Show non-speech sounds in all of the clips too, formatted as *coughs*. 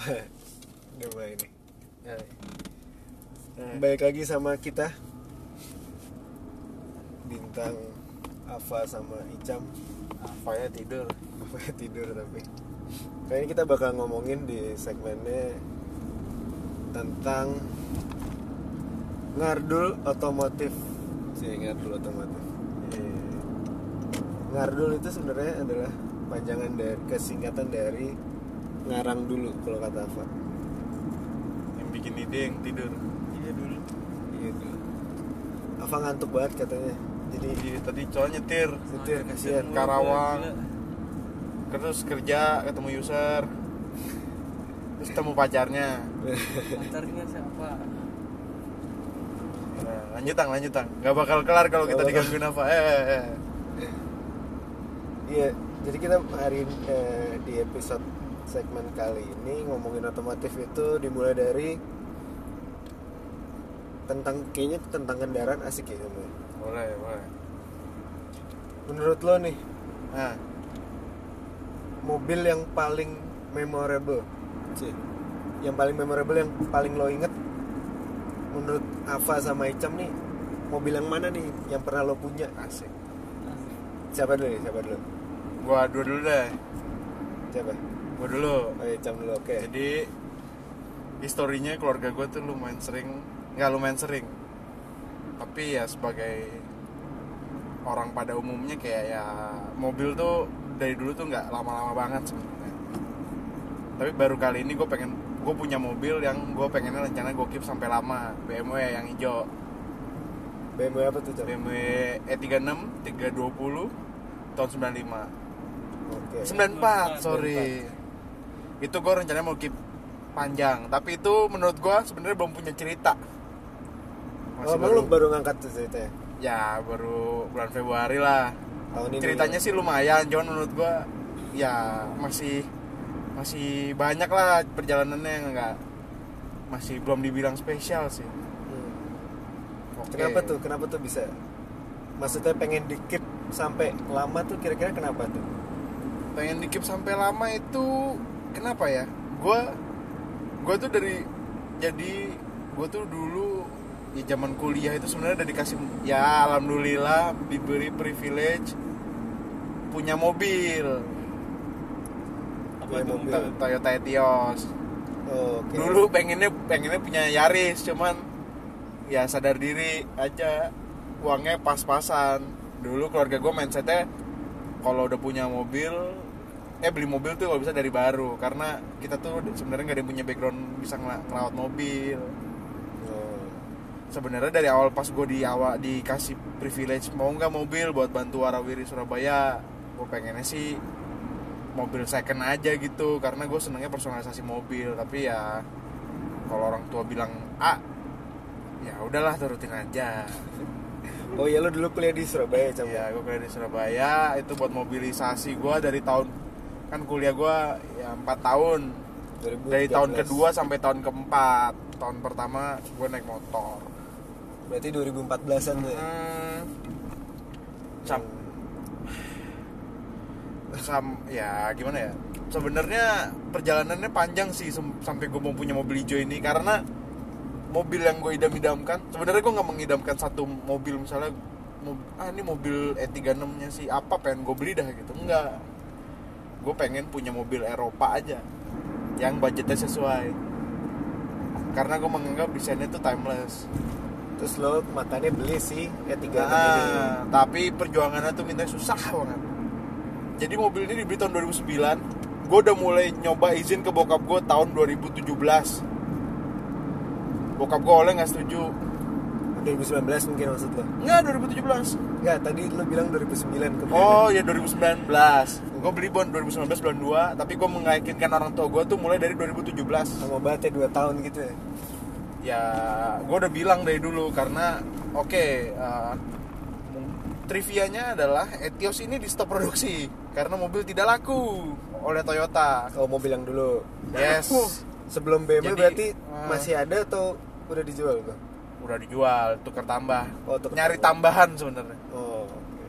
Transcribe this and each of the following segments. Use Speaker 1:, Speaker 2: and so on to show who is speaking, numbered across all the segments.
Speaker 1: Udah mulai nih.
Speaker 2: Ya. Eh,
Speaker 1: Balik lagi sama kita. Bintang Ava sama Icam.
Speaker 2: Apa ya tidur.
Speaker 1: Apa ya tidur tapi. Kayaknya kita bakal ngomongin di segmennya Tentang Ngardul otomotif. Sih ngardul otomotif.
Speaker 2: Iya.
Speaker 1: Ngardul itu sebenarnya adalah panjangan dari kesingkatan dari ngarang dulu kalau kata Ava.
Speaker 2: Yang bikin ide yang tidur. Iya dulu.
Speaker 1: Gitu Ava ngantuk banget katanya. Jadi
Speaker 2: Iya, tadi cowok nyetir
Speaker 1: Nyetir, kasihan.
Speaker 2: Karawang. Terus kerja ketemu user. Terus ketemu pacarnya.
Speaker 3: Pacarnya siapa?
Speaker 2: Nah, lanjut tang lanjut tang nggak bakal kelar kalau kita
Speaker 1: bakal.
Speaker 2: digangguin apa eh, eh, eh.
Speaker 1: Iya, jadi kita hari ini, eh, di episode segmen kali ini ngomongin otomotif itu dimulai dari tentang kayaknya tentang kendaraan asik ya namanya.
Speaker 2: boleh boleh
Speaker 1: Menurut lo nih,
Speaker 2: nah
Speaker 1: mobil yang paling memorable, Cik. yang paling memorable yang paling lo inget menurut Ava sama Icam nih mobil yang mana nih yang pernah lo punya?
Speaker 2: asik
Speaker 1: Siapa dulu nih? Siapa dulu?
Speaker 2: gua dulu deh
Speaker 1: Siapa?
Speaker 2: Gua dulu
Speaker 1: Oh, Icam dulu. Oke.
Speaker 2: jadi historinya keluarga gue tuh lumayan sering nggak lumayan sering tapi ya sebagai orang pada umumnya kayak ya mobil tuh dari dulu tuh nggak lama-lama banget sebenarnya tapi baru kali ini gue pengen gue punya mobil yang gue pengennya rencana gue keep sampai lama BMW yang hijau
Speaker 1: BMW apa tuh, Cam?
Speaker 2: BMW E36 320 tahun 95
Speaker 1: Oke.
Speaker 2: 94 sorry itu gue rencananya mau keep panjang tapi itu menurut gue sebenarnya belum punya cerita
Speaker 1: Oh, emang lu baru ngangkat tuh ceritanya?
Speaker 2: ya baru bulan Februari lah
Speaker 1: Tahun ini.
Speaker 2: ceritanya sih lumayan cuman menurut gue ya masih masih banyak lah perjalanannya yang enggak masih belum dibilang spesial sih
Speaker 1: Hmm.
Speaker 2: Oke.
Speaker 1: Kenapa tuh? Kenapa tuh bisa? Maksudnya pengen dikit sampai lama tuh kira-kira kenapa tuh?
Speaker 2: pengen di keep sampai lama itu kenapa ya gue gue tuh dari jadi gue tuh dulu di zaman kuliah itu sebenarnya udah dikasih ya alhamdulillah diberi privilege punya mobil
Speaker 3: apa
Speaker 1: Punya
Speaker 3: tuh
Speaker 1: mobil.
Speaker 2: To- Toyota Etios
Speaker 1: Oh, oke.
Speaker 2: dulu pengennya pengennya punya Yaris cuman ya sadar diri aja uangnya pas-pasan dulu keluarga gue mindsetnya kalau udah punya mobil eh beli mobil tuh kalau bisa dari baru. Karena kita tuh sebenarnya nggak ada yang punya background bisa ngelawat mobil. Sebenarnya dari awal pas gue di awal dikasih privilege mau nggak mobil buat bantu warawiri Surabaya? Gue pengennya sih mobil second aja gitu. Karena gue senengnya personalisasi mobil. Tapi ya kalau orang tua bilang A ya udahlah turutin aja.
Speaker 1: Oh iya lo dulu kuliah di Surabaya, Cam.
Speaker 2: ya gue kuliah di Surabaya. Itu buat mobilisasi gue dari tahun kan kuliah gue ya empat tahun
Speaker 1: 2013.
Speaker 2: dari tahun kedua sampai tahun keempat tahun pertama gue naik motor
Speaker 1: Berarti 2014-an tuh ya.
Speaker 2: Hmm, sam, sam, ya gimana ya? Sebenarnya perjalanannya panjang sih sampai gue mau punya mobil hijau ini karena mobil yang gue idam-idamkan. Sebenarnya gue nggak mengidamkan satu mobil misalnya, ah ini mobil E36 nya sih apa pengen gue beli dah gitu. Enggak, gue pengen punya mobil Eropa aja yang budgetnya sesuai. Karena gue menganggap desainnya tuh timeless.
Speaker 1: Terus lo makanya beli sih E36 ini.
Speaker 2: Nah, tapi perjuangannya tuh minta susah banget. Jadi mobil ini dibeli tahun 2009. Gue udah mulai nyoba izin ke bokap gue tahun 2017. Bokap gue oleh nggak setuju.
Speaker 1: 2019 mungkin maksud lo.
Speaker 2: Nggak 2017.
Speaker 1: Enggak, tadi lo bilang 2009 ke
Speaker 2: Oh ya 2019. Gue beli bon 2019 bulan 2 Tapi gue meyakinkan orang tua gue tuh mulai dari 2017
Speaker 1: Sama banget ya 2 tahun gitu ya.
Speaker 2: ya gue udah bilang dari dulu karena oke uh, trivianya adalah Etios ini di stop produksi karena mobil tidak laku oleh Toyota
Speaker 1: Kalau mobil yang dulu.
Speaker 2: yes
Speaker 1: Sebelum BMW
Speaker 2: Jadi,
Speaker 1: berarti
Speaker 2: uh,
Speaker 1: masih ada atau udah dijual tuh?
Speaker 2: Udah dijual tukar tambah.
Speaker 1: Oh, tukar
Speaker 2: nyari
Speaker 1: tambah.
Speaker 2: tambahan sebenarnya.
Speaker 1: Oh, oke.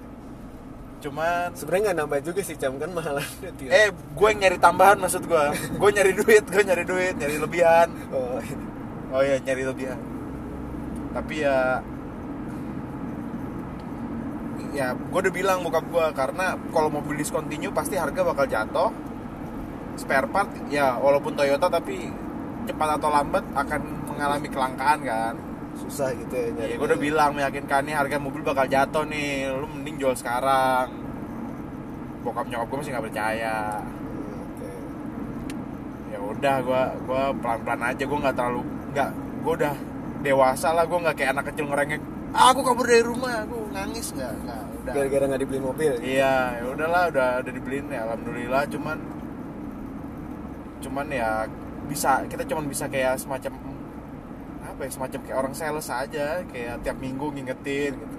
Speaker 2: cuman
Speaker 1: sebenarnya nggak nambah juga sih jam kan mahalan *laughs*
Speaker 2: eh gue nyari tambahan maksud gue gue nyari duit gue nyari duit nyari lebihan.
Speaker 1: Oh.
Speaker 2: Oh iya nyari lebihan. Tapi ya ya gue udah bilang bokap gue karena kalau mobil discontinue pasti harga bakal jatuh. Spare part ya walaupun Toyota tapi cepat atau lambat akan mengalami kelangkaan kan
Speaker 1: susah gitu ya
Speaker 2: ya
Speaker 1: nyari
Speaker 2: gue udah bilang meyakinkan nih harga mobil bakal jatuh nih. Lu mending jual sekarang. Bokap nyokap gue masih nggak percaya.
Speaker 1: Oke.
Speaker 2: ya udah gue gua pelan pelan aja. Gue nggak terlalu nggak gue udah dewasa lah. Gue nggak kayak anak kecil ngerengek ah, aku kabur dari rumah. Aku nangis nggak nggak udah.
Speaker 1: Gara-gara nggak dibeliin mobil.
Speaker 2: Iya ya udahlah udah udah dibeliin ya alhamdulillah. Cuman cuman ya bisa kita cuman bisa kayak semacam apa ya semacam kayak orang sales aja kayak tiap minggu ngingetin gitu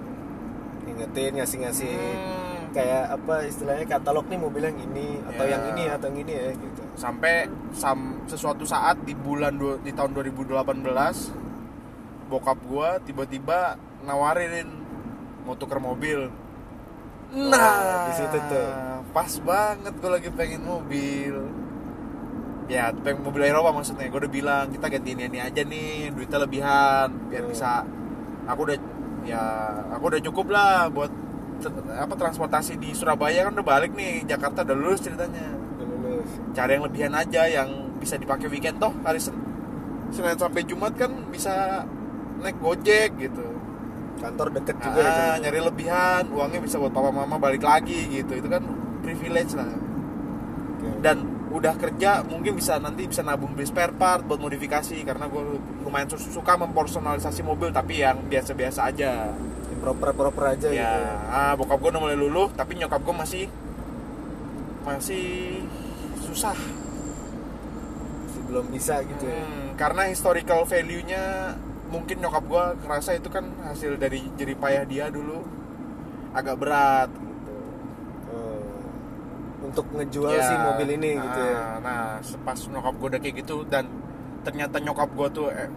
Speaker 1: ngingetin ngasih-ngasih
Speaker 2: Hmm.
Speaker 1: kayak apa istilahnya katalog nih mobil yang ini atau
Speaker 2: Ya.
Speaker 1: yang ini atau yang ini ya gitu
Speaker 2: sampai sam, sesuatu saat di bulan du- di tahun 2018 bokap gua tiba-tiba nawarin mau tuker mobil nah
Speaker 1: di situ tuh.
Speaker 2: pas banget gua lagi pengen mobil ya pengen mobil Eropa maksudnya. Gua udah bilang kita gantiin ini aja nih duitnya lebihan biar bisa aku udah ya aku udah cukup lah buat apa transportasi di Surabaya. Kan udah balik nih Jakarta udah lulus ceritanya.
Speaker 1: Udah lulus.
Speaker 2: Cari yang lebihan aja yang bisa dipakai weekend. Toh hari Sen Senin sampai Jumat kan bisa naik gojek gitu.
Speaker 1: Kantor deket juga ya
Speaker 2: ah,
Speaker 1: kan?
Speaker 2: nyari lebihan uangnya bisa buat papa mama balik lagi gitu. Itu kan privilege lah.
Speaker 1: Oke.
Speaker 2: dan udah kerja mungkin bisa nanti bisa nabung beli spare part buat modifikasi karena gue lumayan su- suka mempersonalisasi mobil tapi yang biasa-biasa aja
Speaker 1: Yang proper-proper aja
Speaker 2: ya
Speaker 1: gitu ya.
Speaker 2: ah, bokap gue udah mulai luluh tapi nyokap gue masih masih susah
Speaker 1: Masih belum bisa gitu ya
Speaker 2: Hmm, karena historical value-nya mungkin nyokap gua ngerasa itu kan hasil dari jerih payah dia dulu agak berat.
Speaker 1: Untuk ngejual
Speaker 2: Ya,
Speaker 1: si mobil ini
Speaker 2: nah,
Speaker 1: gitu ya
Speaker 2: Nah, pas nyokap gua udah kayak gitu dan ternyata nyokap gua tuh eh,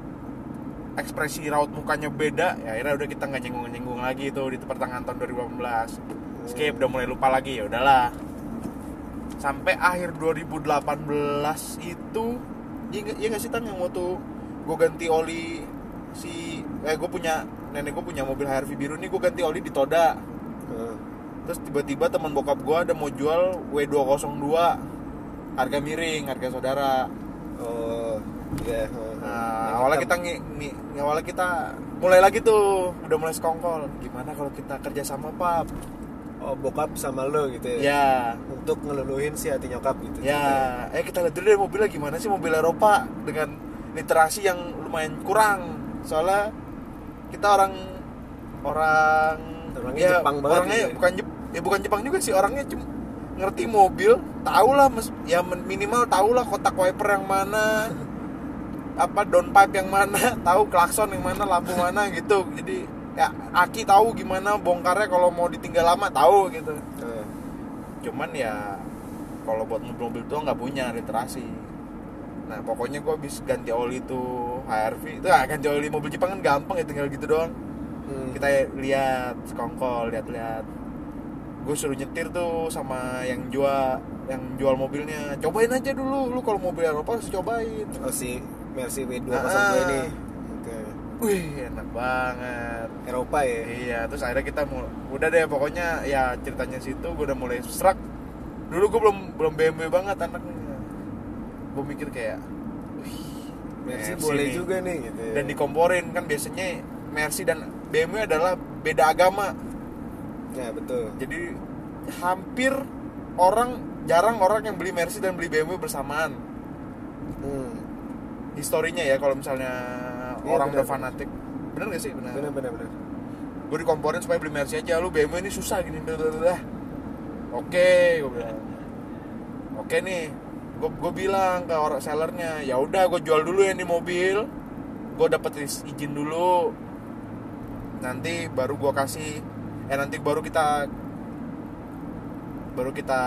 Speaker 2: ekspresi raut mukanya beda, ya akhirnya udah kita nggak nyenggung-nyenggung lagi itu di pertengahan tahun 2018. Skip udah mulai lupa lagi ya udahlah. Sampai akhir 2018 itu iya nggak sih tan yang waktu gue ganti oli si eh gue punya nenek gue punya mobil HRV biru nih gue ganti oli di Toda. Terus tiba-tiba teman bokap gue ada mau jual W202 harga miring harga saudara.
Speaker 1: Oh iya.
Speaker 2: Nah awalnya
Speaker 1: hitam.
Speaker 2: kita ngi, ngi- awalnya kita mulai lagi tuh udah mulai sekongkol. Gimana kalau kita kerja sama pap?
Speaker 1: Oh bokap sama lo gitu ya?
Speaker 2: Ya
Speaker 1: untuk ngeluluhin si hati nyokap gitu
Speaker 2: ya eh kita lihat dulu deh mobilnya gimana sih mobil Eropa dengan literasi yang lumayan kurang. Soalnya kita orang orang
Speaker 1: Orangnya Jepang banget
Speaker 2: orangnya
Speaker 1: gitu ya.
Speaker 2: bukan Jep, ya bukan Jepang juga sih orangnya cuma ngerti mobil tahu lah mes- ya minimal tahu lah kotak wiper yang mana apa downpipe yang mana *laughs* tahu klakson yang mana lampu mana gitu. Jadi ya aki tahu gimana bongkarnya kalau mau ditinggal lama tahu gitu.
Speaker 1: Heeh.
Speaker 2: cuman ya kalau buat mobil-mobil tua nggak punya literasi. Nah pokoknya gue habis ganti oli tuh HRV itu ah, ganti oli mobil Jepang kan gampang ya tinggal gitu doang.
Speaker 1: Hmm.
Speaker 2: kita lihat sekongkol lihat-lihat gue suruh nyetir tuh sama yang jual yang jual mobilnya cobain aja dulu lu kalau mobil Eropa harus cobain
Speaker 1: oh si Mercy W202
Speaker 2: Ah.
Speaker 1: ini oke
Speaker 2: wih enak banget
Speaker 1: Eropa ya
Speaker 2: Iya, terus akhirnya kita mau udah deh pokoknya ya ceritanya situ gue udah mulai serak. Dulu gue belum belum BMW banget anaknya. Gue mikir kayak wih,
Speaker 1: Mercy
Speaker 2: Mercy
Speaker 1: boleh
Speaker 2: nih.
Speaker 1: juga nih gitu ya
Speaker 2: dan dikomporin kan biasanya Mercy dan BMW adalah beda agama.
Speaker 1: Ya betul
Speaker 2: Jadi hampir orang jarang orang yang beli Mercy dan beli BMW bersamaan.
Speaker 1: hmm.
Speaker 2: Historinya ya kalau misalnya
Speaker 1: Iya,
Speaker 2: orang
Speaker 1: benar.
Speaker 2: udah fanatik. Bener gak sih? Bener.
Speaker 1: benar benar benar
Speaker 2: gue dikomporin supaya beli Mercy aja lu BMW ini susah gini dah oke gue bilang oke nih gue gue bilang ke orang sellernya ya udah gue jual dulu ya ini mobil gue dapet izin dulu nanti baru gue kasih eh nanti baru kita baru kita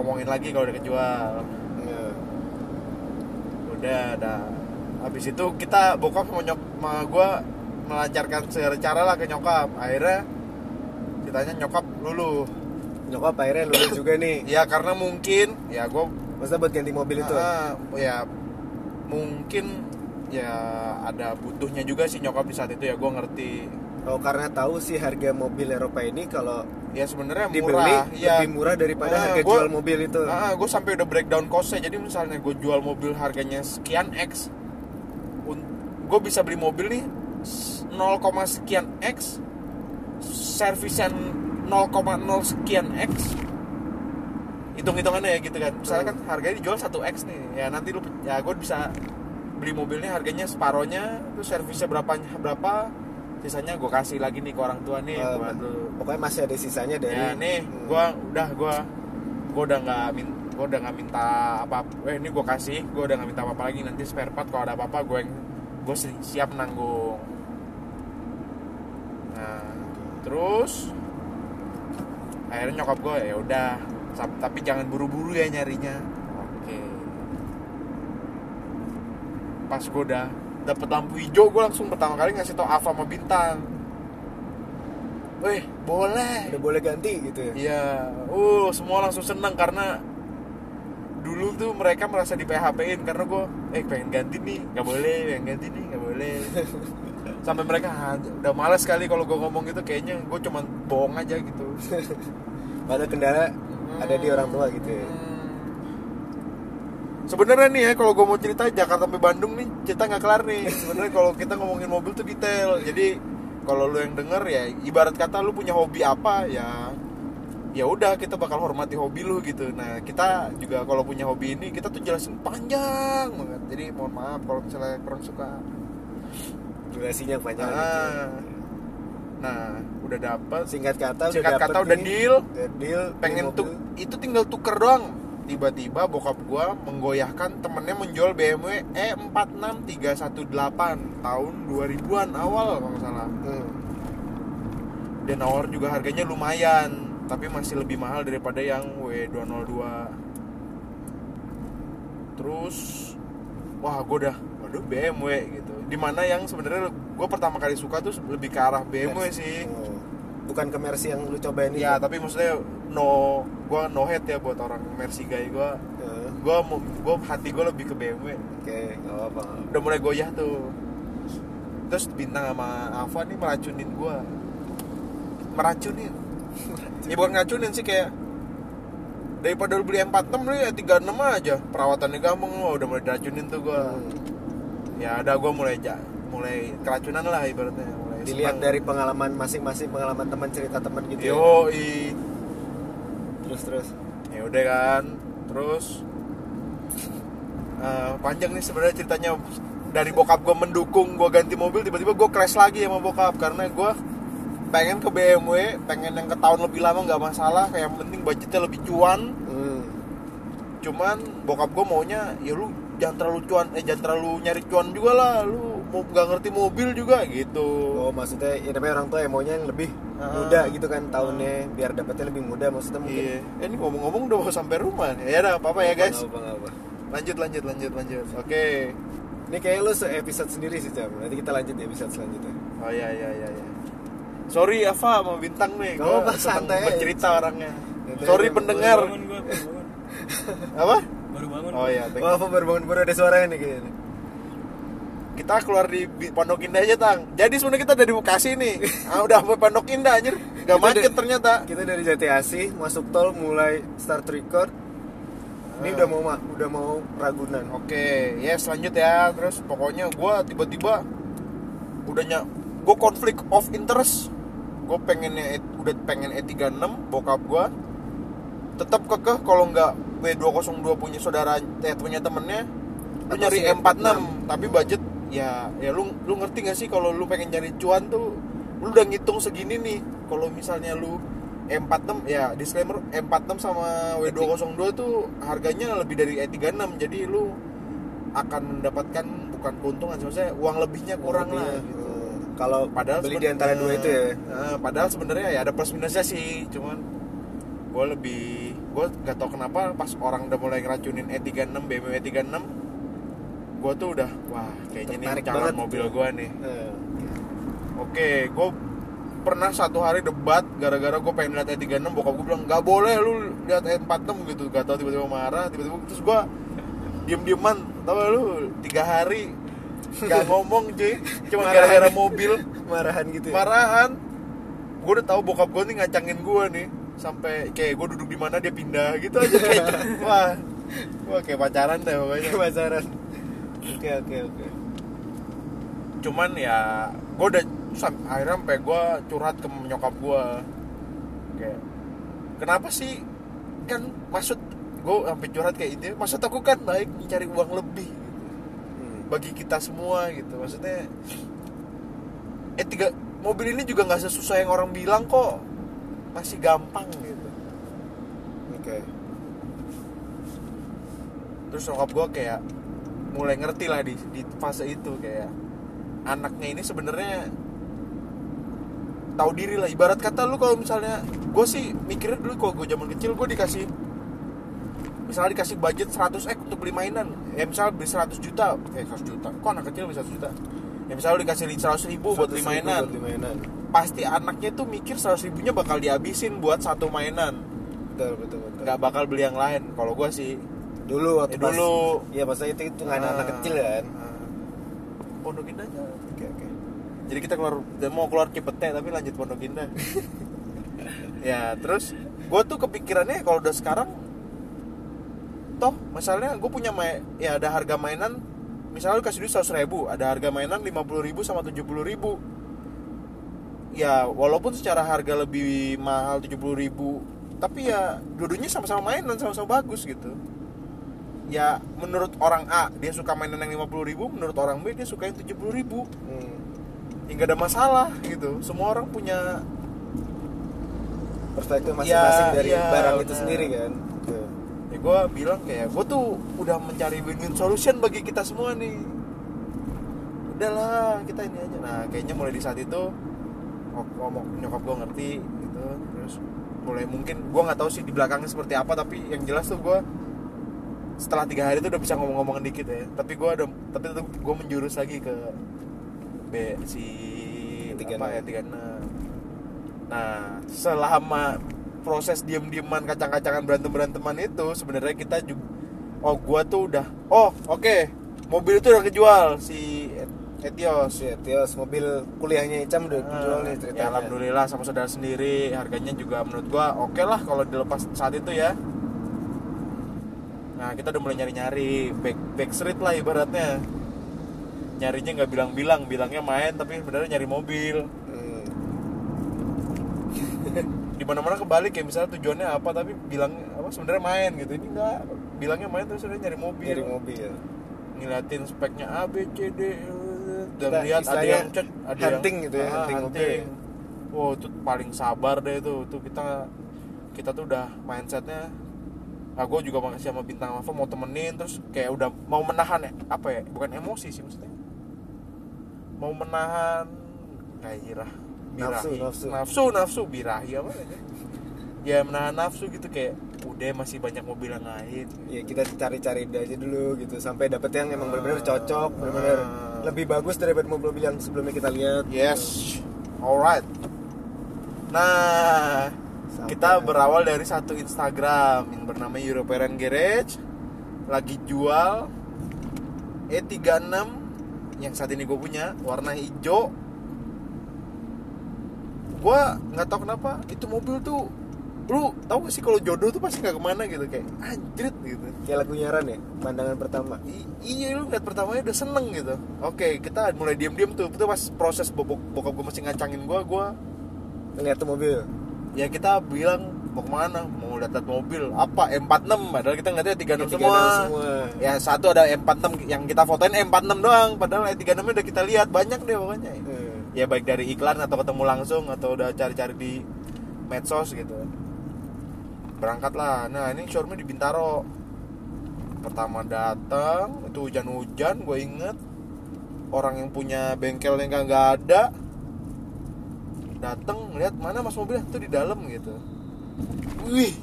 Speaker 2: omongin lagi kalau udah kejual.
Speaker 1: Ya.
Speaker 2: udah ada habis itu kita bokap sama nyok sama gue melancarkan segala cara lah ke nyokap. Akhirnya ceritanya nyokap luluh.
Speaker 1: Nyokap akhirnya lulus juga nih. *coughs*
Speaker 2: Ya karena mungkin ya gue
Speaker 1: maksudnya buat ganti mobil itu?
Speaker 2: Ah, ya mungkin ya ada butuhnya juga sih nyokap di saat itu. Ya gue ngerti
Speaker 1: oh karena tahu sih harga mobil Eropa ini kalau
Speaker 2: ya sebenarnya
Speaker 1: dibeli
Speaker 2: murah ya.
Speaker 1: lebih murah daripada
Speaker 2: Ah,
Speaker 1: harga
Speaker 2: gua-
Speaker 1: jual mobil itu.
Speaker 2: gue sampai udah breakdown costnya jadi misalnya gue jual mobil harganya sekian x gue bisa beli mobil nih s- 0, sekian x servisan 0,0 sekian x. Hitung-hitungannya ya gitu kan. Misalnya kan harganya dijual 1 x nih. Ya nanti lu ya gue bisa beli mobilnya harganya separohnya terus servisnya berapa berapa sisanya gue kasih lagi nih ke orang tua nih
Speaker 1: Eh,
Speaker 2: buat lu.
Speaker 1: pokoknya masih ada sisanya dari
Speaker 2: ya nih
Speaker 1: Hmm.
Speaker 2: gua udah gua gua udah nggak min gua udah nggak minta apa eh ini gua kasih gua udah nggak minta apa apa lagi nanti spare part kalau ada apa apa gue gue siap nanggung. Nah terus akhirnya nyokap gue ya udah tapi jangan buru-buru ya nyarinya. Oke. Pas gue udah dapet lampu hijau gue langsung pertama kali ngasih tau Ava sama Bintang Weh, boleh.
Speaker 1: udah boleh ganti gitu ya
Speaker 2: Iya, uh semua langsung senang karena dulu tuh mereka merasa di PHP-in karena gue eh pengen ganti nih, nggak boleh, pengen ganti nih, nggak boleh. *laughs* Sampai mereka "Ah, udah malas sekali kalau gue ngomong gitu, kayaknya gue cuman bohong aja gitu. *laughs*
Speaker 1: ada kendala ada di orang tua gitu ya
Speaker 2: Hmm. Sebenarnya nih ya kalau gue mau cerita Jakarta sampai Bandung nih cerita nggak kelar nih. *laughs* Sebenarnya kalau kita ngomongin mobil tuh detail. Jadi kalau lu yang denger ya ibarat kata lu punya hobi apa ya ya udah kita bakal hormati hobi lu gitu. Nah kita juga kalau punya hobi ini kita tuh jelasin panjang banget. Jadi mohon maaf kalau misalnya kurang suka.
Speaker 1: durasinya panjang gitu.
Speaker 2: Nah, nah udah dapet
Speaker 1: singkat kata
Speaker 2: Singkat
Speaker 1: udah
Speaker 2: kata udah deal.
Speaker 1: udah deal
Speaker 2: pengen tuh itu tinggal tuker doang tiba-tiba bokap gua menggoyahkan temennya menjual BMW E46318 tahun 2000-an awal kalau nggak salah.
Speaker 1: Hmm.
Speaker 2: dan nawar juga harganya lumayan tapi masih lebih mahal daripada yang W202 terus wah gua udah waduh BMW gitu. Di mana yang sebenarnya gua pertama kali suka tuh lebih ke arah BMW sih.
Speaker 1: Oh. Bukan ke Mercy yang lu cobain itu?
Speaker 2: ya tapi maksudnya no gua no head ya buat orang Mercy guy gua.
Speaker 1: Eh,
Speaker 2: gua mau gua hati gua lebih ke BMW
Speaker 1: oke. Nggak apa-apa.
Speaker 2: Udah mulai goyah tuh. Terus bintang sama Ava nih meracunin gua. Meracunin. Ya bukan ngacunin sih kayak daripada lu beli M46 lu ya 36 aja. Perawatannya gampang lo udah mulai diracunin tuh gua.
Speaker 1: Hmm.
Speaker 2: ya ada gua mulai ja, mulai keracunan lah ibaratnya
Speaker 1: dilihat
Speaker 2: senang.
Speaker 1: dari pengalaman masing-masing pengalaman teman cerita teman gitu ya.
Speaker 2: yo
Speaker 1: terus terus
Speaker 2: ya udah kan terus eh, panjang nih sebenarnya ceritanya dari bokap gue mendukung gue ganti mobil tiba-tiba gue crash lagi sama bokap karena gue pengen ke BMW pengen yang ke tahun lebih lama nggak masalah kayak yang penting budgetnya lebih cuan
Speaker 1: Hmm.
Speaker 2: cuman bokap gue maunya ya lu jangan terlalu cuan eh jangan terlalu nyari cuan juga lah lu nggak ngerti mobil juga gitu
Speaker 1: oh maksudnya ya namanya orang tua yang maunya yang lebih
Speaker 2: Ah.
Speaker 1: muda gitu kan tahunnya biar dapetnya lebih muda maksudnya mungkin
Speaker 2: iya eh, ini ngomong-ngomong udah mau sampai rumah nih ya udah apa apa ya guys
Speaker 1: Nggak apa, nggak apa.
Speaker 2: lanjut lanjut lanjut lanjut oke
Speaker 1: ini kayak lu se-episode sendiri sih Cam nanti kita lanjut di episode selanjutnya
Speaker 2: Oh iya iya iya iya. Sorry Ava sama Bintang nih,
Speaker 1: Gak
Speaker 2: gue
Speaker 1: apa-apa, santai
Speaker 2: bercerita orangnya. Sorry pendengar.
Speaker 3: Baru bangun gua, baru bangun.
Speaker 2: Apa?
Speaker 3: Baru bangun.
Speaker 2: Oh iya, thank
Speaker 1: oh apa baru bangun baru ada suaranya nih kayaknya
Speaker 2: kita keluar di Pondok Indah aja tang. Jadi sebenarnya kita dari Bekasi nih. *laughs* Ah, udah sampai Pondok Indah anjir. Gak macet ternyata.
Speaker 1: kita dari Jati Asih masuk tol mulai start record ini
Speaker 2: Ah.
Speaker 1: udah mau ma- udah mau Ragunan
Speaker 2: Oke, ya selanjut ya. Terus pokoknya gue tiba-tiba udah nyak gue konflik of interest. Gue pengennya E- udah pengen E36 bokap gue tetap kekeh kalau nggak W202 punya saudara eh punya temennya lu nyari
Speaker 1: si
Speaker 2: M46
Speaker 1: M46.
Speaker 2: tapi budget ya ya lu lu ngerti gak sih kalau lu pengen nyari cuan tuh lu udah ngitung segini nih kalau misalnya lu M46 ya disclaimer M46 sama W202 tuh harganya lebih dari E36 jadi lu akan mendapatkan bukan keuntungan maksudnya uang lebihnya kurang lah
Speaker 1: Lebihnya.
Speaker 2: gitu.
Speaker 1: Kalau
Speaker 2: Padahal
Speaker 1: beli di antara dua itu ya
Speaker 2: padahal sebenarnya ya ada plus minusnya sih, cuman gue lebih gue gak tau kenapa pas orang udah mulai ngeracunin E36 BMW E36 gue tuh udah wah kayaknya nih
Speaker 1: Tertarik
Speaker 2: calon mobil gue nih.
Speaker 1: Eh,
Speaker 2: oke gue pernah satu hari debat gara-gara gue pengen lihat E36 bokap gue bilang nggak boleh lu lihat E46 gitu. Gak tau tiba-tiba marah tiba-tiba terus gue diem-dieman. Tau lu tiga hari nggak *laughs* ngomong cuy. Cuma gara-gara mobil.
Speaker 1: Marahan gitu ya?
Speaker 2: Marahan. Gue udah tahu bokap gue nih ngacangin gue nih. Sampai kayak gue duduk di mana dia pindah gitu aja kayak. *laughs* Wah. Wah kayak pacaran deh pokoknya.
Speaker 1: Pacaran oke oke oke.
Speaker 2: Cuman ya gue udah sam- akhirnya sampai gue curhat ke nyokap gue kayak kenapa sih? Kan maksud gue sampai curhat kayak itu maksud aku kan baik mencari uang lebih gitu.
Speaker 1: Hmm.
Speaker 2: bagi kita semua gitu maksudnya eh tiga mobil ini juga nggak sesusah yang orang bilang kok. Masih gampang gitu.
Speaker 1: Oke.
Speaker 2: Terus nyokap gue kayak mulai ngerti lah di, di fase itu kayak anaknya ini sebenarnya tahu diri lah. Ibarat kata lu kalau misalnya gue sih mikirnya dulu kalau gue zaman kecil gue dikasih misalnya dikasih budget 100 ek untuk beli mainan. Ya misalnya beli 100 juta eh 100 juta. Kok anak kecil beli 100 juta? Ya misalnya lu dikasih 100 ribu buat beli
Speaker 1: 100 ribu
Speaker 2: mainan.
Speaker 1: buat beli mainan.
Speaker 2: Pasti anaknya tuh mikir 100 ribunya bakal dihabisin buat satu mainan.
Speaker 1: Betul betul betul.
Speaker 2: Nggak bakal beli yang lain. Kalau gue sih
Speaker 1: dulu waktu
Speaker 2: Ya,
Speaker 1: pas
Speaker 2: dulu.
Speaker 1: iya masa itu itu nggak anak
Speaker 2: Ah.
Speaker 1: kecil kan
Speaker 2: pondok indah aja.
Speaker 1: Oke oke.
Speaker 2: Jadi kita keluar mau keluar Cipete tapi lanjut Pondok Indah. *laughs* Ya terus gue tuh kepikirannya kalau udah sekarang toh masalahnya gue punya main ya ada harga mainan misalnya lu kasih duit 100 ribu ada harga mainan 50 ribu sama 70 ribu. Ya walaupun secara harga lebih mahal 70 ribu tapi ya dua-duanya sama-sama mainan sama-sama bagus gitu ya menurut orang A dia suka mainan yang 50 ribu menurut orang B dia suka yang 70 ribu
Speaker 1: hmm.
Speaker 2: ya ada masalah gitu semua orang punya
Speaker 1: perspektif masing-masing
Speaker 2: Ya,
Speaker 1: dari
Speaker 2: iya,
Speaker 1: barang itu
Speaker 2: benar.
Speaker 1: sendiri kan Oke.
Speaker 2: ya gue bilang kayak gue tuh udah mencari win-win solution bagi kita semua nih udahlah kita ini aja nah kayaknya mulai di saat itu ngomong nyokap gue ngerti gitu terus mulai mungkin gue nggak tahu sih di belakangnya seperti apa tapi yang jelas tuh gue setelah tiga hari itu udah bisa ngomong-ngomong dikit ya. Tapi gue ada tapi tetap gue menjurus lagi ke B si
Speaker 1: 36.
Speaker 2: apa ya 36 nah selama proses diem-dieman kacang-kacangan berantem-beranteman itu sebenarnya kita juga oh gua tuh udah oh oke mobil itu udah kejual si Etios.
Speaker 1: Si Etios mobil kuliahnya Icam udah dijual nih
Speaker 2: ya
Speaker 1: ceritanya
Speaker 2: alhamdulillah sama saudara sendiri. Harganya juga menurut gua oke lah kalau dilepas saat itu ya nah kita udah mulai nyari-nyari back back street lah ibaratnya. Nyarinya nggak bilang-bilang bilangnya main tapi sebenarnya nyari mobil.
Speaker 1: Hmm.
Speaker 2: di mana mana kebalik ya misalnya tujuannya apa tapi bilang apa sebenarnya main gitu. Ini enggak bilangnya main terus sebenarnya nyari mobil.
Speaker 1: Nyari mobil.
Speaker 2: Ngeliatin speknya A B C D dan
Speaker 1: Kita
Speaker 2: lihat ada yang cek ada
Speaker 1: hunting
Speaker 2: yang,
Speaker 1: gitu ya,
Speaker 2: Ah,
Speaker 1: hunting mobil. ya.
Speaker 2: wow itu paling sabar deh itu. Tuh kita kita tuh udah mindsetnya nah gue juga makasih sama bintang Lava mau temenin terus kayak udah mau menahan ya apa ya bukan emosi sih maksudnya mau menahan gairah
Speaker 1: Nafsu,
Speaker 2: birahi.
Speaker 1: nafsu.
Speaker 2: nafsu nafsu birahi apa ya ya menahan nafsu gitu kayak udah masih banyak mobil yang lain
Speaker 1: ya kita cari-cari aja dulu gitu sampai dapet yang emang benar-benar cocok benar-benar
Speaker 2: Ah.
Speaker 1: lebih bagus daripada mobil-mobil yang sebelumnya kita lihat
Speaker 2: Yes, alright. Nah,
Speaker 1: Sampai
Speaker 2: kita berawal dari satu Instagram yang bernama European Garage. Lagi jual E36 yang saat ini gue punya warna hijau. Gue nggak tahu kenapa itu mobil tuh lu tahu gak sih kalau jodoh tuh pasti nggak ke mana gitu kayak anjrit gitu.
Speaker 1: Kayak lagu nyaran ya pandangan pertama.
Speaker 2: I- iya lu liat pertamanya udah seneng gitu. Oke kita mulai diem-diem tuh. Itu pas proses bokap, bokap gue masih ngacangin gue gue
Speaker 1: lihat tuh mobil
Speaker 2: ya kita bilang mau ke mana? Mau lihat mobil. Apa? M46 padahal kita ngeliatnya 36
Speaker 1: Ya,
Speaker 2: semua.
Speaker 1: 36 semua.
Speaker 2: ya satu ada M46 yang kita fotoin M46 doang. Padahal E36 nya udah kita lihat. Banyak deh pokoknya.
Speaker 1: Hmm.
Speaker 2: ya baik dari iklan atau ketemu langsung atau udah cari-cari di medsos gitu. Berangkat lah nah ini showroomnya di Bintaro. Pertama datang itu hujan-hujan gue inget. Orang yang punya bengkel yang nggak ada dateng lihat mana mas mobilnya? Tuh di dalam gitu. Wih.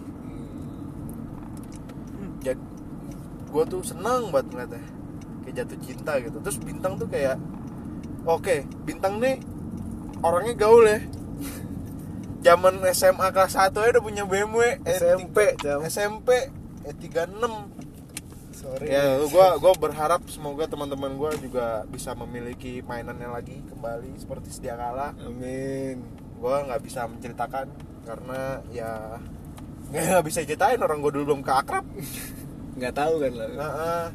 Speaker 2: Jadi gue tuh senang banget ngeliatnya. Kayak jatuh cinta gitu. Terus bintang tuh kayak oke bintang nih orangnya gaul ya. Zaman SMA kelas 1 aja udah punya BMW eh,
Speaker 1: SMP jam.
Speaker 2: SMP eh 36
Speaker 1: sorry.
Speaker 2: Ya gua gua berharap semoga teman-teman gua juga bisa memiliki mainannya lagi kembali seperti sedia kala.
Speaker 1: Amin.
Speaker 2: Gua nggak bisa menceritakan karena ya nggak bisa ceritain orang gua dulu belum keakrab *laughs*
Speaker 1: nggak tahu kan lah
Speaker 2: nah, ah.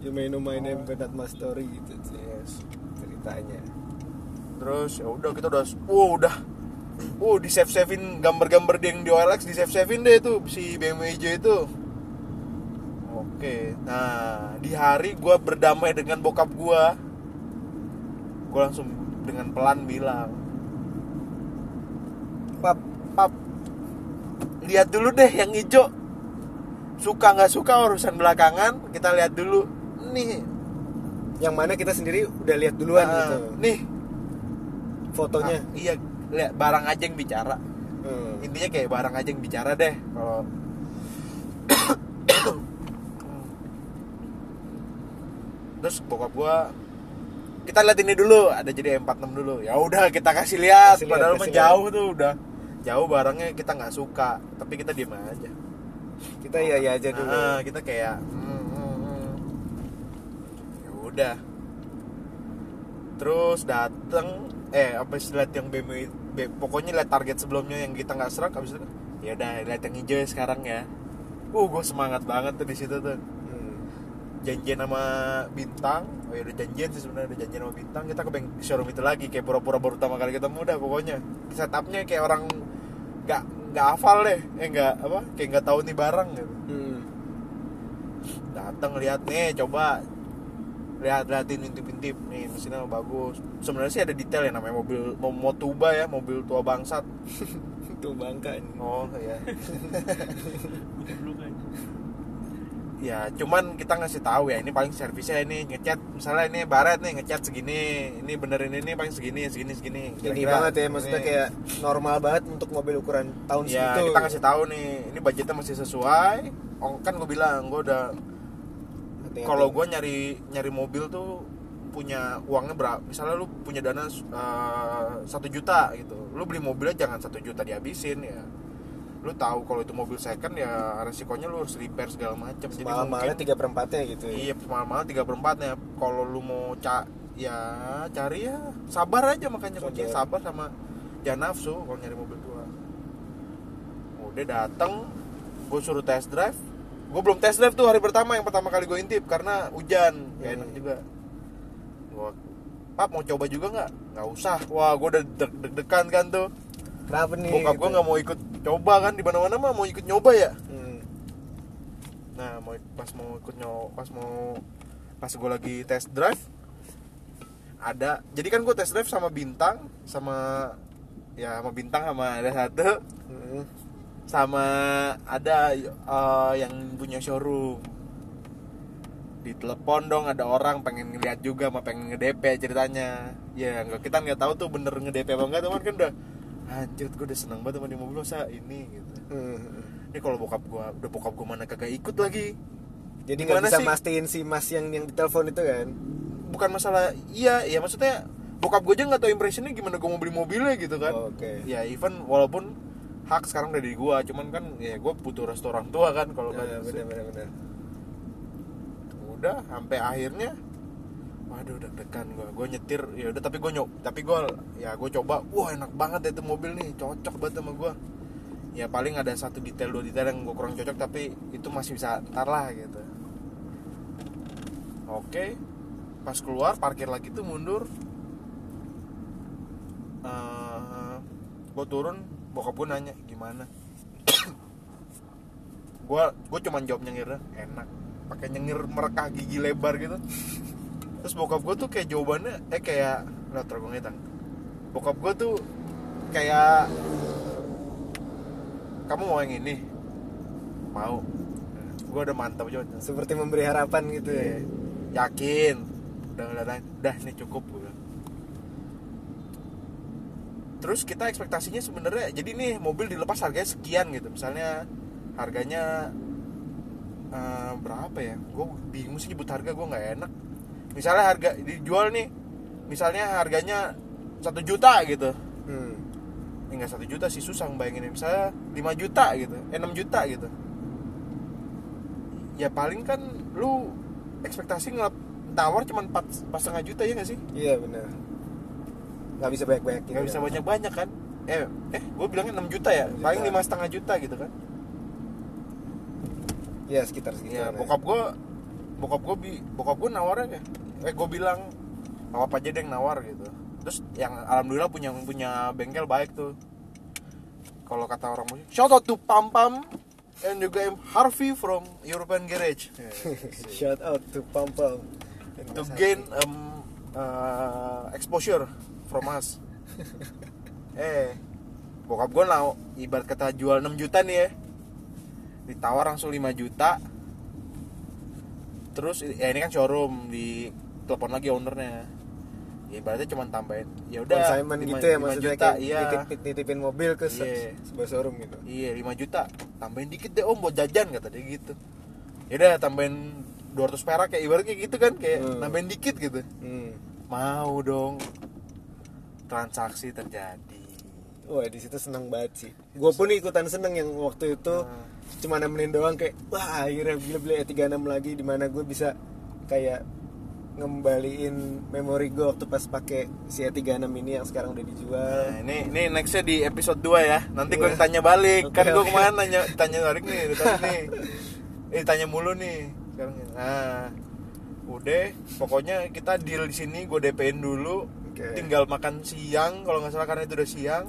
Speaker 1: you may know my name but not my story gitu sih
Speaker 2: yes
Speaker 1: ceritanya.
Speaker 2: Terus ya udah kita udah wow udah. Uh di save savein gambar-gambar dia yang di OLX di save savein deh tuh si BMW hijau itu oke nah di hari gua berdamai dengan bokap gua gua langsung dengan pelan bilang
Speaker 1: pap
Speaker 2: pap lihat dulu deh yang hijau. Suka nggak suka urusan belakangan kita lihat dulu. Nih.
Speaker 1: Yang mana kita sendiri udah lihat duluan
Speaker 2: ah,
Speaker 1: gitu.
Speaker 2: nih.
Speaker 1: Fotonya?
Speaker 2: Ah, iya lihat barang aja yang bicara.
Speaker 1: Hmm.
Speaker 2: intinya kayak barang aja yang bicara deh kalau terus bokap gua kita lihat ini dulu ada jadi M46 dulu. Ya udah kita kasih lihat.
Speaker 1: Kasih
Speaker 2: padahal mah jauh tuh udah. Jauh barangnya kita nggak suka. Tapi kita diem aja.
Speaker 1: Kita iya iya aja dulu.
Speaker 2: Ah, kita kayak hmm, hmm, hmm. ya udah. Terus dateng eh apa sih lihat yang BMW B- pokoknya lihat target sebelumnya yang kita nggak serak habis itu ya udah lihat yang hijau ya sekarang ya. Uh gue semangat banget tuh di situ tuh. Janjian sama bintang. Oh ya udah janjian sih sebenarnya udah janjian sama bintang. Kita ke bank showroom itu lagi kayak pura-pura baru pertama kali ketemu udah pokoknya. Setupnya kayak orang nggak nggak hafal deh. Eh nggak apa kayak nggak tahu nih barang gitu.
Speaker 1: Hmm.
Speaker 2: datang lihat nih coba. Lihat liatin intip-intip. Nih mesinnya bagus. Sebenarnya sih ada detail ya namanya mobil mau motuba ya mobil tua bangsat. *laughs*
Speaker 1: Itu bangka ini.
Speaker 2: Oh ya ya cuman kita ngasih tahu ya ini paling servisnya ini ngecat misalnya ini baret nih ngecat segini ini benerin ini paling segini segini segini.
Speaker 1: Ini
Speaker 2: Kira-kira
Speaker 1: banget ya maksudnya
Speaker 2: ini.
Speaker 1: kayak normal banget untuk mobil ukuran tahun
Speaker 2: ya
Speaker 1: segitu.
Speaker 2: kita kasih tahu nih ini budgetnya masih sesuai. Oh, kan gue bilang gue udah kalau gue nyari nyari mobil tuh punya uangnya berapa misalnya lu punya dana eh, satu juta gitu. Lu beli mobilnya jangan satu juta dihabisin ya lu tahu kalau itu mobil second ya resikonya lu harus repair segala macam jadi mungkin
Speaker 1: tiga perempatnya gitu ya.
Speaker 2: iya mahal-mahal tiga perempatnya kalau lu mau ca ya cari ya sabar aja makanya kuncinya
Speaker 1: Sabar.
Speaker 2: sama jangan nafsu kalau nyari mobil tua. Udah dateng gue suruh test drive. Gue belum test drive tuh hari pertama yang pertama kali gue intip karena hujan gak
Speaker 1: Hmm.
Speaker 2: enak juga. Gue pap mau coba juga nggak? Nggak usah. Wah gue udah deg- deg-degan kan tuh
Speaker 1: kenapa nih
Speaker 2: bokap
Speaker 1: gitu.
Speaker 2: gue nggak mau ikut coba kan di mana mana mah mau ikut nyoba ya
Speaker 1: Hmm.
Speaker 2: Nah, mau pas mau ikut nyoba, pas mau pas gue lagi test drive ada jadi kan gue test drive sama bintang sama ya sama bintang sama ada satu
Speaker 1: Hmm.
Speaker 2: sama ada eh, yang punya showroom di telepon dong ada orang pengen ngeliat juga sama pengen nge-DP ceritanya ya nggak kita nggak tahu tuh bener nge-DP apa enggak teman kan udah anjir gue udah seneng banget sama di mobil lo, sa ini gitu.
Speaker 1: Hmm.
Speaker 2: ini kalau bokap gua udah bokap gua mana kagak ikut lagi.
Speaker 1: Jadi nggak bisa
Speaker 2: sih?
Speaker 1: mastiin si mas yang yang ditelepon itu kan?
Speaker 2: Bukan masalah iya ya maksudnya bokap gue aja nggak tahu impressionnya gimana gue mau beli mobilnya gitu kan.
Speaker 1: Oke.
Speaker 2: Ya even walaupun hak sekarang udah di gua cuman kan ya gue butuh restoran tua kan kalau
Speaker 1: Nah,
Speaker 2: kan
Speaker 1: benar benar benar.
Speaker 2: Udah sampai akhirnya waduh deg-degan gue gue nyetir ya udah tapi gue nyok tapi gue ya gue coba wah enak banget ya itu mobil nih cocok banget sama gue ya paling ada satu detail dua detail yang gue kurang cocok tapi itu masih bisa ntar lah gitu. Oke pas keluar parkir lagi tuh mundur. Gue turun bokap gue nanya gimana? *coughs* Gue gue cuman jawab nyengir enak. Pakai nyengir merekah gigi lebar gitu terus bokap gue tuh kayak jawabannya eh kayak lo gue ngitung bokap gue tuh kayak kamu mau yang ini? Mau. Gue udah mantap juga
Speaker 1: seperti memberi harapan gitu ya?
Speaker 2: Iya. yakin. Udah udah udah, udah ini cukup gue terus kita ekspektasinya sebenarnya jadi nih mobil dilepas harganya sekian gitu. Misalnya harganya eh, berapa ya? Gue bingung sih nyebut harga gue nggak enak misalnya harga dijual nih misalnya harganya satu juta gitu.
Speaker 1: Hmm.
Speaker 2: nggak satu juta sih susah bayangin misalnya 5 juta gitu eh 6 juta gitu. Ya paling kan lu ekspektasi ngelap tawar cuma empat setengah juta ya nggak sih?
Speaker 1: Iya benar. Nggak bisa banyak banyak
Speaker 2: nggak bisa banyak banyak kan? Eh eh gue bilangnya 6 juta ya? Paling
Speaker 1: Juta.
Speaker 2: lima setengah juta gitu kan?
Speaker 1: Ya sekitar
Speaker 2: ya
Speaker 1: sekitar
Speaker 2: bokap gue bokap gue bi bokap gue nawarnya eh gue bilang apa aja deh yang nawar gitu. Terus yang alhamdulillah punya punya bengkel baik tuh. Kalau kata orang musik shout out to Pam Pam and juga M Harvey from European Garage. *laughs*
Speaker 1: Shout out to Pam Pam.
Speaker 2: To gain um, uh, exposure from us. *laughs* Eh bokap gue lah ibarat kata jual 6 juta nih ya. Ditawar langsung 5 juta. Terus ya ini kan showroom di telepon lagi ownernya ya ibaratnya cuma tambahin ya udah
Speaker 1: consignment gitu ya maksudnya
Speaker 2: juta,
Speaker 1: kayak
Speaker 2: iya
Speaker 1: nitip, nitipin mobil ke
Speaker 2: Iya.
Speaker 1: sebuah showroom gitu
Speaker 2: iya 5 juta tambahin dikit deh om buat jajan kata dia gitu ya udah tambahin 200 perak kayak ibaratnya gitu kan kayak
Speaker 1: Hmm.
Speaker 2: tambahin dikit gitu
Speaker 1: hmm.
Speaker 2: mau dong transaksi terjadi
Speaker 1: wah di situ seneng banget sih gue pun ikutan seneng yang waktu itu
Speaker 2: Hmm.
Speaker 1: cuma nemenin doang kayak wah akhirnya beli beli E36 lagi di mana gue bisa kayak ngembaliin memori gue waktu pas pakai si E36 ini yang sekarang udah dijual
Speaker 2: Nah, ini ini nextnya di episode 2 ya. Nanti gue
Speaker 1: Iya.
Speaker 2: tanya balik.
Speaker 1: Oke,
Speaker 2: kan gue
Speaker 1: oke.
Speaker 2: kemarin nanya tanya balik nih, nih. *laughs* Eh tanya mulu nih sekarang. Nah, udah pokoknya kita deal di sini gue DP-in dulu.
Speaker 1: Oke.
Speaker 2: Tinggal makan siang kalau nggak salah karena itu udah siang.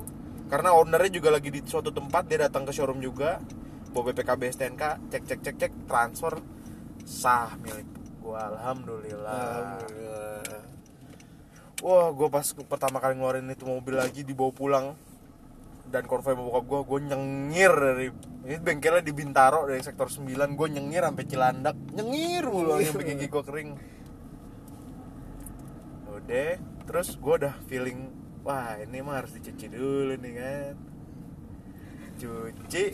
Speaker 2: Karena ownernya juga lagi di suatu tempat, dia datang ke showroom juga. Bawa BPKB STNK, cek cek cek cek transfer sah milik gua alhamdulillah.
Speaker 1: Alhamdulillah.
Speaker 2: Wah, gue pas pertama kali ngeluarin itu mobil lagi dibawa pulang dan konvoy bokap gue, gue nyengir dari ini bengkelnya di Bintaro dari sektor 9 gue nyengir sampai Cilandak. Nyengir mulu sampai gigi gue kering. Udah terus gue udah feeling wah ini mah harus dicuci dulu nih kan. Cuci.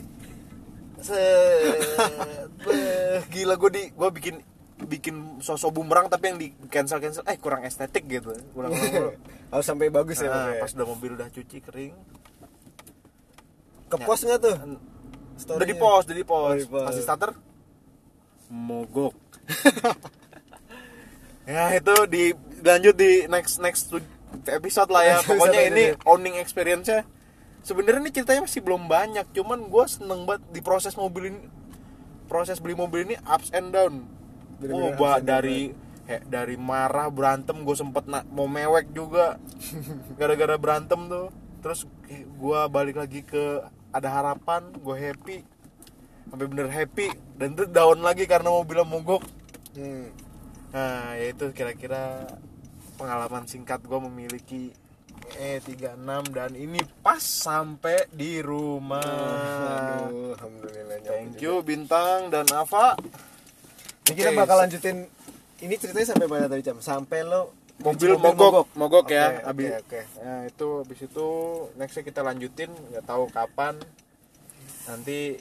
Speaker 2: Beh, gila gue di gue bikin bikin sosok bumerang tapi yang di cancel cancel. Eh kurang estetik gitu. Mulu *laughs*
Speaker 1: harus sampai bagus ya
Speaker 2: Nah,
Speaker 1: pokoknya.
Speaker 2: pas udah mobil udah cuci kering.
Speaker 1: Ke pos nggak tuh?
Speaker 2: udah di pos udah di pos
Speaker 1: Oh, di pos.
Speaker 2: pas di starter? Mogok. *laughs* Ya itu di lanjut di next next episode lah ya. Pokoknya ini owning experience nya sebenarnya ini ceritanya masih belum banyak cuman gue seneng banget di proses mobil ini proses beli mobil ini ups and down oh ba- dari he, dari marah berantem gue sempet na- mau mewek juga. *laughs* Gara-gara berantem tuh. Terus gue balik lagi ke ada harapan gue happy. Sampai bener happy dan tuh down lagi karena mobilnya mogok.
Speaker 1: Hmm.
Speaker 2: nah ya itu kira-kira pengalaman singkat gue memiliki E36 dan ini pas sampai di rumah. *laughs*
Speaker 1: Aduh, alhamdulillah.
Speaker 2: thank
Speaker 1: juga.
Speaker 2: you bintang dan Ava
Speaker 1: Ini kita bakal lanjutin ini ceritanya sampai mana tadi jam? Sampai lo
Speaker 2: mobil mogok mogok
Speaker 1: Oke,
Speaker 2: ya
Speaker 1: oke,
Speaker 2: abis
Speaker 1: oke.
Speaker 2: Nah, itu habis itu nextnya kita lanjutin nggak tahu kapan nanti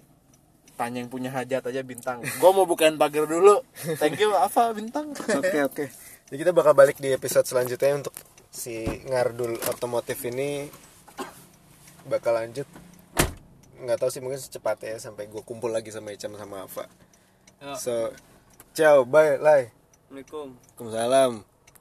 Speaker 2: tanya yang punya hajat aja bintang gue mau bukain pagar dulu thank you Ava bintang
Speaker 1: Oke *laughs* oke. Jadi kita bakal balik di episode selanjutnya untuk si ngardul otomotif ini bakal lanjut. Nggak tahu sih mungkin secepatnya ya, sampai gue kumpul lagi sama Icam sama Ava.
Speaker 3: Ya.
Speaker 1: So, ciao, bye, lai.
Speaker 3: Assalamualaikum
Speaker 1: Waalaikumsalam.